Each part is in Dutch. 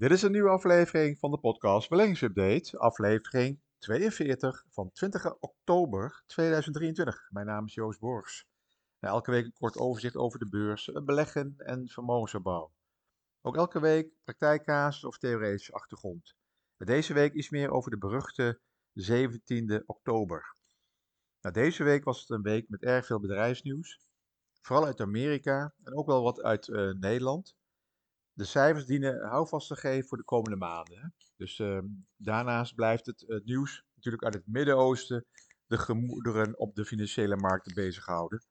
Dit is een nieuwe aflevering van de podcast Beleggingsupdate, aflevering 42 van 20 oktober 2023. Mijn naam is Joost Borgs. elke week een kort overzicht over de beurs, beleggen en vermogensopbouw. Ook elke week praktijkcasus of theoretische achtergrond. Deze week iets meer over de beruchte 17e oktober. Deze week was het een week met erg veel bedrijfsnieuws, vooral uit Amerika en ook wel wat uit uh, Nederland de cijfers dienen houvast te geven voor de komende maanden. Dus ehm, daarnaast blijft het, het, nieuws natuurlijk uit het Midden-Oosten de gemoederen op de financiële markten bezighouden.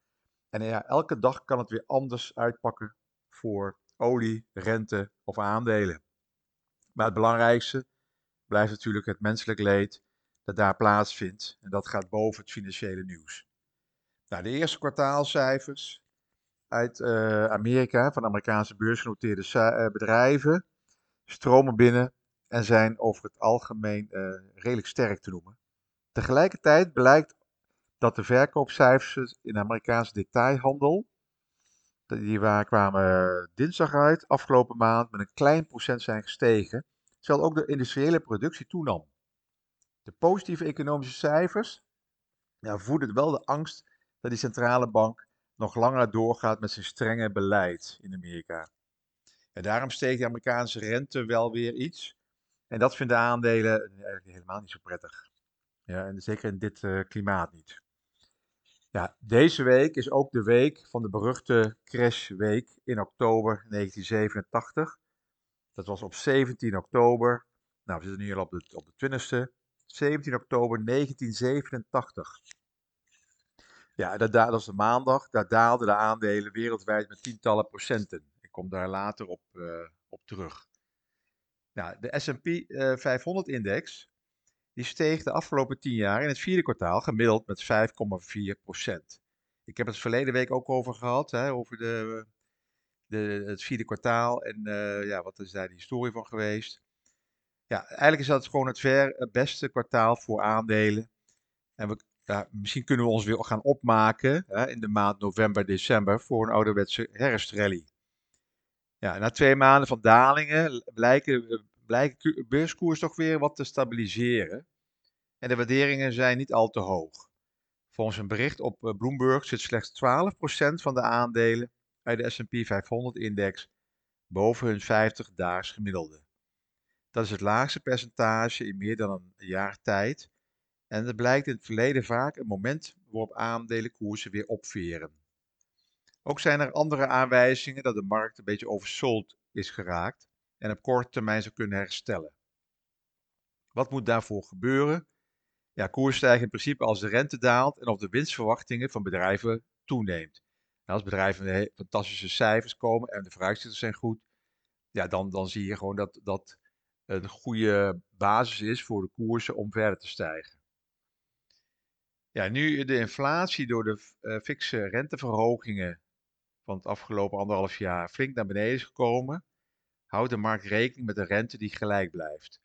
En ja, elke dag kan het weer anders uitpakken voor olie, rente of aandelen. Maar het belangrijkste blijft natuurlijk het menselijk leed dat daar plaatsvindt. En dat gaat boven het financiële nieuws. Nou, de eerste kwartaalcijfers uit uh, Amerika, van Amerikaanse beursgenoteerde uh, bedrijven, stromen binnen en zijn over het algemeen uh, redelijk sterk te noemen. Tegelijkertijd blijkt dat de verkoopcijfers in de Amerikaanse detailhandel, die waar kwamen dinsdag uit, afgelopen maand met een klein procent zijn gestegen, terwijl ook de industriële productie toenam. De positieve economische cijfers ja, voeden wel de angst dat die centrale bank nog langer doorgaat met zijn strenge beleid in Amerika. En daarom steekt de Amerikaanse rente wel weer iets. En dat vinden aandelen eigenlijk helemaal niet zo prettig. Ja, en zeker in dit uh, klimaat niet. Ja, deze week is ook de week van de beruchte crashweek in oktober 1987. Dat was op 17 oktober. Nou, we zitten nu al op de, op de 20ste. 17 oktober 1987. Ja, dat, dat was de maandag. Daar daalden de aandelen wereldwijd met tientallen procenten. Ik kom daar later op, uh, op terug. Nou, de S&P uh, 500-index die steeg de afgelopen 10 jaar in het vierde kwartaal gemiddeld met 5,4 procent. Ik heb het verleden week ook over gehad, hè, over de, de, het vierde kwartaal en uh, ja, wat is daar de historie van geweest. Ja, eigenlijk is dat gewoon het ver beste kwartaal voor aandelen. En we misschien kunnen we ons weer gaan opmaken hè, in de maand november, december voor een ouderwetse herfstrally. Ja, na twee maanden van dalingen blijken, blijken beurskoers toch weer wat te stabiliseren. En de waarderingen zijn niet al te hoog. Volgens een bericht op eh, Bloomberg zit slechts 12% van de aandelen bij de S&P 500-index boven hun 50-daags gemiddelde. Dat is het laagste percentage in meer dan een jaar tijd en het blijkt in het verleden vaak een moment waarop aandelenkoersen weer opveren. Ook zijn er andere aanwijzingen dat de markt een beetje oversold is geraakt en op korte termijn zou kunnen herstellen. Wat moet daarvoor gebeuren? Ja, koers stijgt in principe als de rente daalt en of de winstverwachtingen van bedrijven toeneemt. als bedrijven fantastische cijfers komen en de vooruitzichten zijn goed, ja, dan, dan zie je gewoon dat dat een goede basis is voor de koersen om verder te stijgen. Ja, nu de inflatie door de uh, fikse renteverhogingen van het afgelopen anderhalf jaar flink naar beneden is gekomen, houdt de markt rekening met een rente die gelijk blijft.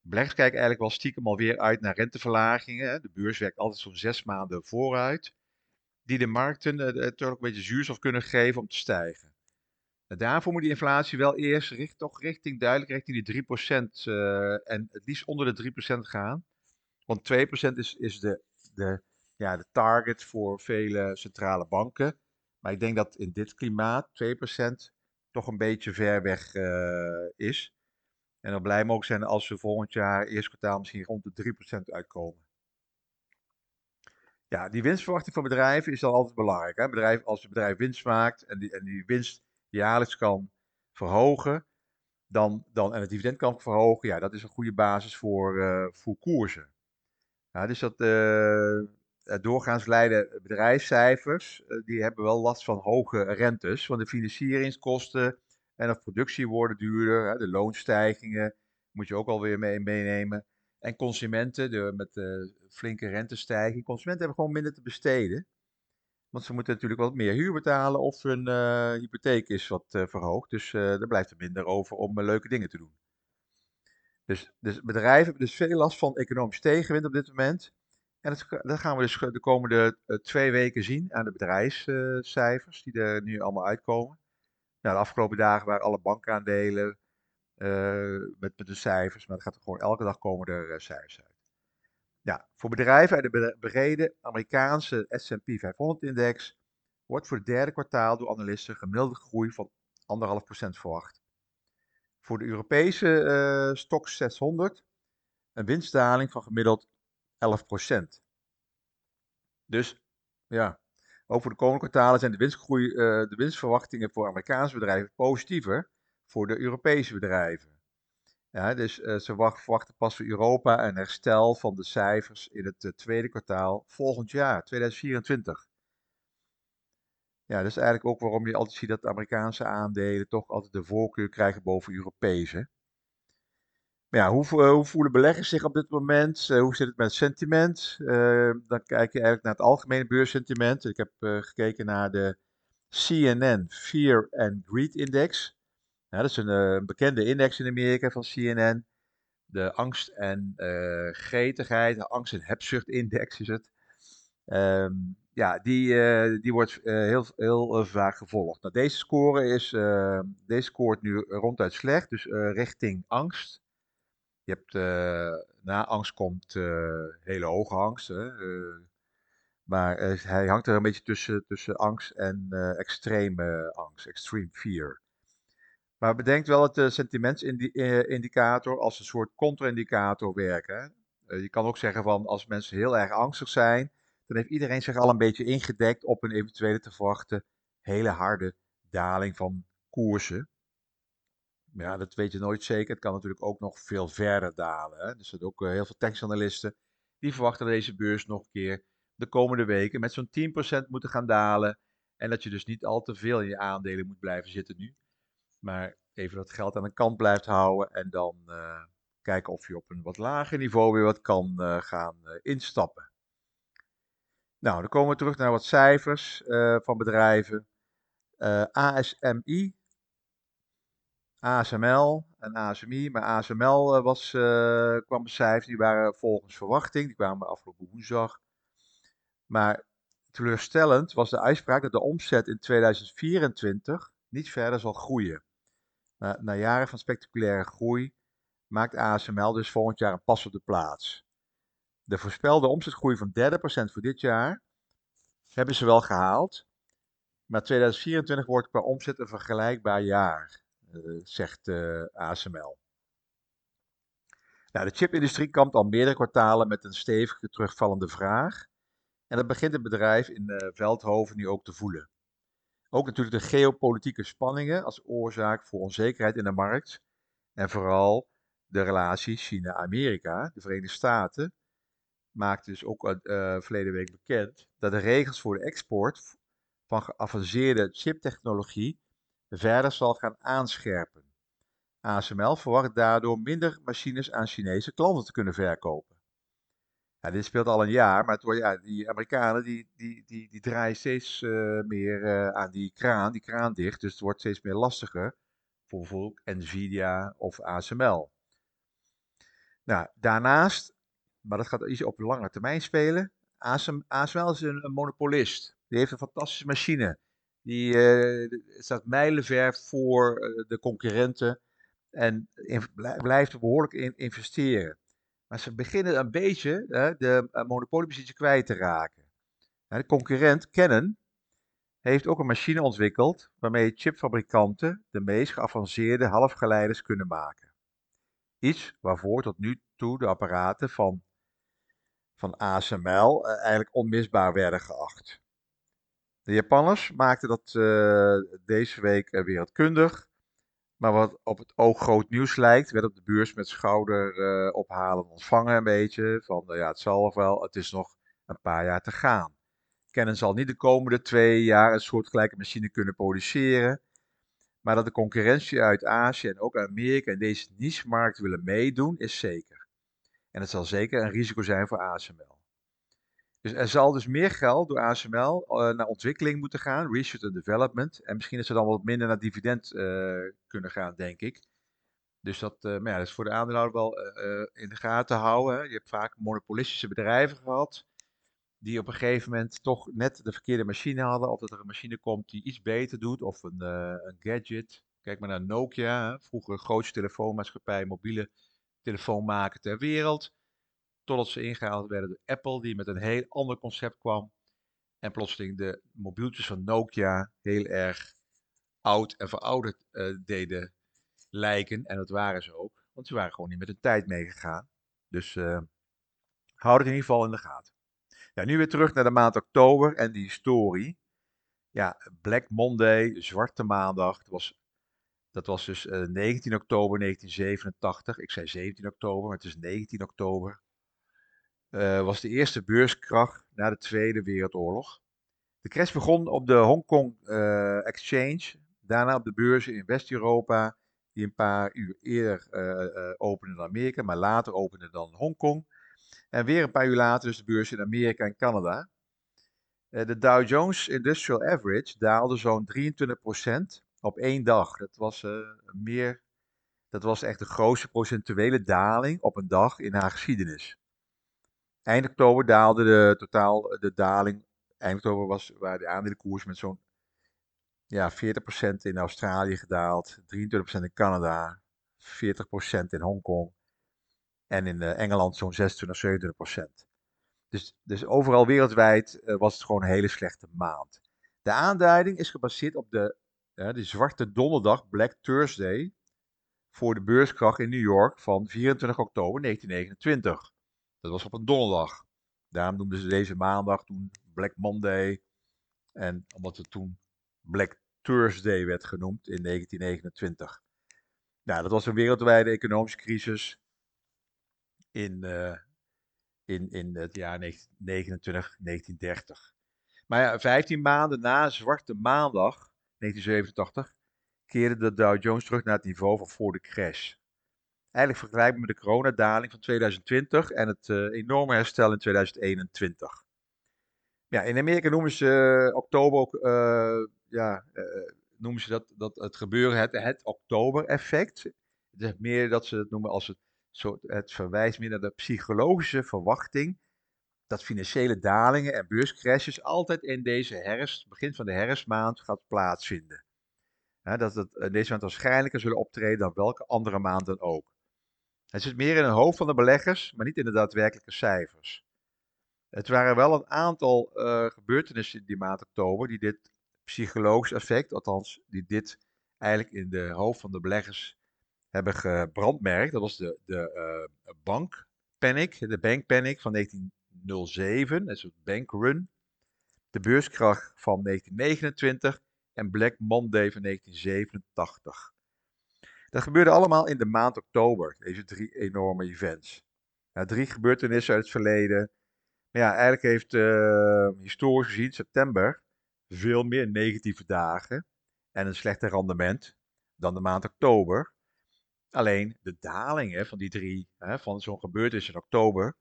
Beleggers kijken eigenlijk wel stiekem alweer uit naar renteverlagingen. De beurs werkt altijd zo'n zes maanden vooruit, die de markten uh, toch een beetje zuurstof kunnen geven om te stijgen. En daarvoor moet die inflatie wel eerst toch richting, duidelijk richting die 3% uh, en het liefst onder de 3% gaan. Want 2% is, is de, de, ja, de target voor vele centrale banken. Maar ik denk dat in dit klimaat 2% toch een beetje ver weg uh, is. En dan blij mogen zijn als we volgend jaar, eerst kwartaal, misschien rond de 3% uitkomen. Ja, die winstverwachting van bedrijven is dan altijd belangrijk. Hè? Bedrijf, als een bedrijf winst maakt en die, en die winst jaarlijks kan verhogen, dan, dan, en het dividend kan verhogen, ja, dat is een goede basis voor, uh, voor koersen. Ja, dus dat uh, doorgaans leiden bedrijfscijfers, uh, die hebben wel last van hoge rentes. Want de financieringskosten en de productie worden duurder. De loonstijgingen moet je ook alweer mee, meenemen. En consumenten, de, met de flinke rentestijging, consumenten hebben gewoon minder te besteden. Want ze moeten natuurlijk wat meer huur betalen of hun hypotheek is wat verhoogd. Dus er blijft er minder over om leuke dingen te doen. Dus, dus bedrijven hebben dus veel last van economisch tegenwind op dit moment. En dat, dat gaan we dus de komende uh, twee weken zien aan de bedrijfscijfers die er nu allemaal uitkomen. Nou, de afgelopen dagen waren alle bankaandelen met, met de cijfers, maar het gaat gewoon elke dag komen er cijfers uit. Ja, voor bedrijven uit de brede Amerikaanse S&P 500-index wordt voor het derde kwartaal door analisten gemiddelde groei van 1,5% verwacht. Voor de Europese uh, eh, stok 600 een winstdaling van gemiddeld 11%. Dus ja, ook voor de komende kwartalen zijn de, winstgroei, uh, de winstverwachtingen voor Amerikaanse bedrijven positiever voor de Europese bedrijven. Ja, dus uh, ze verwachten pas voor Europa een herstel van de cijfers in het tweede kwartaal volgend jaar, 2024. Ja, dat is eigenlijk ook waarom je altijd ziet dat Amerikaanse aandelen toch altijd de voorkeur krijgen boven Europese. Maar ja, hoe, eh, hoe voelen beleggers zich op dit moment? Uh, hoe zit het met sentiment? Uh, dan kijk je eigenlijk naar het algemene beurssentiment. Ik heb gekeken naar de CNN Fear and Greed Index. Dat is een, bekende index in Amerika van CNN. De angst en gretigheid, de angst- en hebzucht index is het. Um, ja, die, uh, die wordt uh, heel, heel uh, vaak gevolgd. Nou, deze score is, deze scoort nu ronduit slecht, dus richting angst. Je hebt, na angst komt hele hoge angst. Hè? maar hij hangt er een beetje tussen, tussen angst en extreme angst, extreme fear. Maar bedenk wel dat de sentimentsindicator als een soort contra-indicator werken. je kan ook zeggen van als mensen heel erg angstig zijn, dan heeft iedereen zich al een beetje ingedekt op een eventuele te verwachten hele harde daling van koersen. Ja, dat weet je nooit zeker. Het kan natuurlijk ook nog veel verder dalen. Hè? Dus er zijn ook eh, heel veel tekstanalisten die verwachten dat deze beurs nog een keer de komende weken met zo'n 10% moeten gaan dalen. En dat je dus niet al te veel in je aandelen moet blijven zitten nu. Maar even dat geld aan de kant blijft houden en dan uh, kijken of je op een wat lager niveau weer wat kan uh, gaan instappen. Nou, dan komen we terug naar wat cijfers uh, van bedrijven. Eh, ASMI, ASML en ASMI. Maar ASML uh, was, kwam becijferd, die waren volgens verwachting. Die kwamen afgelopen woensdag. Maar teleurstellend was de uitspraak dat de omzet in 2024 niet verder zal groeien. Na, na jaren van spectaculaire groei maakt ASML dus volgend jaar een pas op de plaats. De voorspelde omzetgroei van 30% voor dit jaar hebben ze wel gehaald. Maar 2024 wordt qua omzet een vergelijkbaar jaar, uh, zegt eh, ASML. Nou, de chipindustrie kampt al meerdere kwartalen met een stevige terugvallende vraag. En dat begint het bedrijf in uh, Veldhoven nu ook te voelen. Ook natuurlijk de geopolitieke spanningen als oorzaak voor onzekerheid in de markt. En vooral de relatie China-Amerika, de Verenigde Staten, maakte dus ook uh, verleden week bekend dat de regels voor de export van geavanceerde chiptechnologie verder zal gaan aanscherpen. ASML verwacht daardoor minder machines aan Chinese klanten te kunnen verkopen. Ja, dit speelt al een jaar, maar het, ja, die Amerikanen die, die, die, die draaien steeds uh, meer aan die kraan, die kraan dicht. Dus het wordt steeds meer lastiger voor bijvoorbeeld Nvidia of ASML. Nou, daarnaast maar dat gaat iets op lange termijn spelen. ASML is een, monopolist. Die heeft een fantastische machine. Die uh, staat mijlenver voor uh, de concurrenten en blijft behoorlijk in investeren. Maar ze beginnen een beetje de monopoliepositie kwijt te raken. de concurrent Canon heeft ook een machine ontwikkeld waarmee chipfabrikanten de meest geavanceerde halfgeleiders kunnen maken. Iets waarvoor tot nu toe de apparaten van van ASML eh, eigenlijk onmisbaar werden geacht. De Japanners maakten dat uh, deze week uh, wereldkundig. Maar wat op het oog groot nieuws lijkt, werd op de beurs met schouder uh, ophalen ontvangen een beetje. Van ja, het zal wel, het is nog een paar jaar te gaan. Canon zal niet de komende twee jaar een soortgelijke machine kunnen produceren. Maar dat de concurrentie uit Azië en ook Amerika in deze niche-markt willen meedoen, is zeker. En het zal zeker een risico zijn voor ASML. Dus er zal dus meer geld door ASML eh, naar ontwikkeling moeten gaan, research en development. En misschien is er dan wat minder naar dividend uh, kunnen gaan, denk ik. Dus dat, maar ja, dat is voor de aandeelhouder wel in de gaten houden. Hè. Je hebt vaak monopolistische bedrijven gehad, die op een gegeven moment toch net de verkeerde machine hadden. Of dat er een machine komt die iets beter doet, of een, een gadget. Kijk maar naar Nokia, vroeger grootste telefoonmaatschappij, mobiele telefoonmaker ter wereld. Totdat ze ingehaald werden door Apple, die met een heel ander concept kwam. En plotseling de mobieltjes van Nokia heel erg oud en verouderd uh, deden lijken. En dat waren ze ook, want ze waren gewoon niet met de tijd meegegaan. Dus uh, houd het in ieder geval in de gaten. Ja, nu weer terug naar de maand oktober en die story. Ja, Black Monday, Zwarte Maandag. Dat was, dat was dus uh, 19 oktober 1987. Ik zei 17 oktober, maar het is 19 oktober. Uh, was de eerste beurskracht na de Tweede Wereldoorlog. De crash begon op de Hong Kong uh, Exchange, daarna op de beurzen in West-Europa, die een paar uur eerder openden dan Amerika, maar later openden dan Hongkong. En weer een paar uur later dus de beurs in Amerika en Canada. de Dow Jones Industrial Average daalde zo'n 23% op één dag. Dat was, meer, dat was echt de grootste procentuele daling op een dag in haar geschiedenis. Eind oktober daalde de totaal de daling. Eind oktober was, waar de aandelenkoers met zo'n ja, 40% in Australië gedaald, 23% in Canada, 40% in Hongkong en in uh, Engeland zo'n 26, 27%. Dus, dus overal wereldwijd was het gewoon een hele slechte maand. De aanduiding is gebaseerd op de, uh, de zwarte donderdag, Black Thursday, voor de beurskracht in New York van 24 oktober 1929. Dat was op een donderdag. Daarom noemden ze deze maandag toen Black Monday. En omdat het toen Black Thursday werd genoemd in 1929. Nou, dat was een wereldwijde economische crisis in, uh, in, in het jaar 1929, 1930. Maar ja, 15 maanden na Zwarte Maandag 1987 keerde de Dow Jones terug naar het niveau van voor de crash eigenlijk vergelijkbaar met de coronadaling van 2020 en het uh, enorme herstel in 2021. Ja, in Amerika noemen ze uh, oktober ook, uh, ja, noemen ze dat, dat het gebeuren het, het oktober-effect. Het is meer dat ze het noemen als het, zo, het verwijst meer naar de psychologische verwachting dat financiële dalingen en beurscrashes altijd in deze herfst, begin van de herfstmaand, gaat plaatsvinden. dat het in deze maand waarschijnlijker zullen optreden dan welke andere maand dan ook. Het zit meer in het hoofd van de beleggers, maar niet in de daadwerkelijke cijfers. Het waren wel een aantal uh, gebeurtenissen in die maand oktober die dit psychologisch effect, althans die dit eigenlijk in de hoofd van de beleggers hebben gebrandmerkt. Dat was de, de uh, bankpanic, de bankpanic van 1907, dat is het bankrun. De beurskracht van 1929 en Black Monday van 1987. Dat gebeurde allemaal in de maand oktober, deze drie enorme events. Ja, drie gebeurtenissen uit het verleden. Maar ja, eigenlijk heeft uh, historisch gezien september veel meer negatieve dagen en een slechter rendement dan de maand oktober. Alleen de dalingen van die drie, hè, van zo'n gebeurtenis in oktober,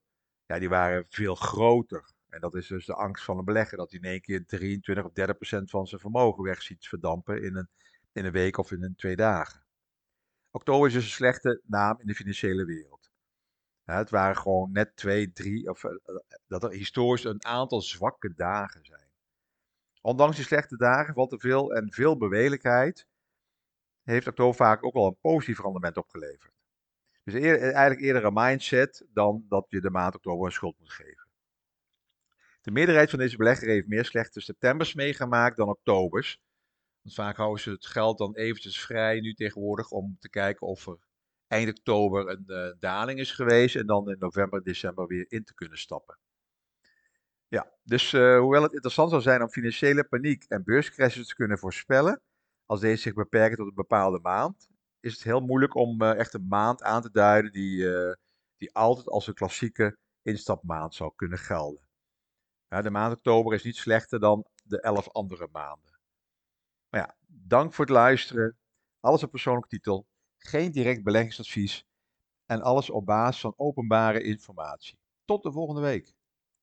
ja, die waren veel groter. En dat is dus de angst van een belegger, dat hij in één keer 23 of 30 procent van zijn vermogen weg ziet verdampen in een, in een week of in een twee dagen. Oktober is dus een slechte naam in de financiële wereld. Het waren gewoon net twee, drie, of eh, eh, dat er historisch een aantal zwakke dagen zijn. Ondanks die slechte dagen valt er veel en veel bewegelijkheid, heeft oktober vaak ook wel een positief rendement opgeleverd. Dus eer, eigenlijk eerder een mindset dan dat je de maand oktober een schuld moet geven. De meerderheid van deze belegger heeft meer slechte septembers meegemaakt dan oktobers. Want vaak houden ze het geld dan eventjes vrij nu tegenwoordig om te kijken of er eind oktober een uh, daling is geweest en dan in november, december weer in te kunnen stappen. Ja, dus uh, hoewel het interessant zou zijn om financiële paniek en beurscrashes te kunnen voorspellen, als deze zich beperken tot een bepaalde maand, is het heel moeilijk om uh, echt een maand aan te duiden die, die altijd als een klassieke instapmaand zou kunnen gelden. De maand oktober is niet slechter dan de elf andere maanden. Maar ja, dank voor het luisteren. Alles op persoonlijke titel. Geen direct beleggingsadvies. En alles op basis van openbare informatie. Tot de volgende week.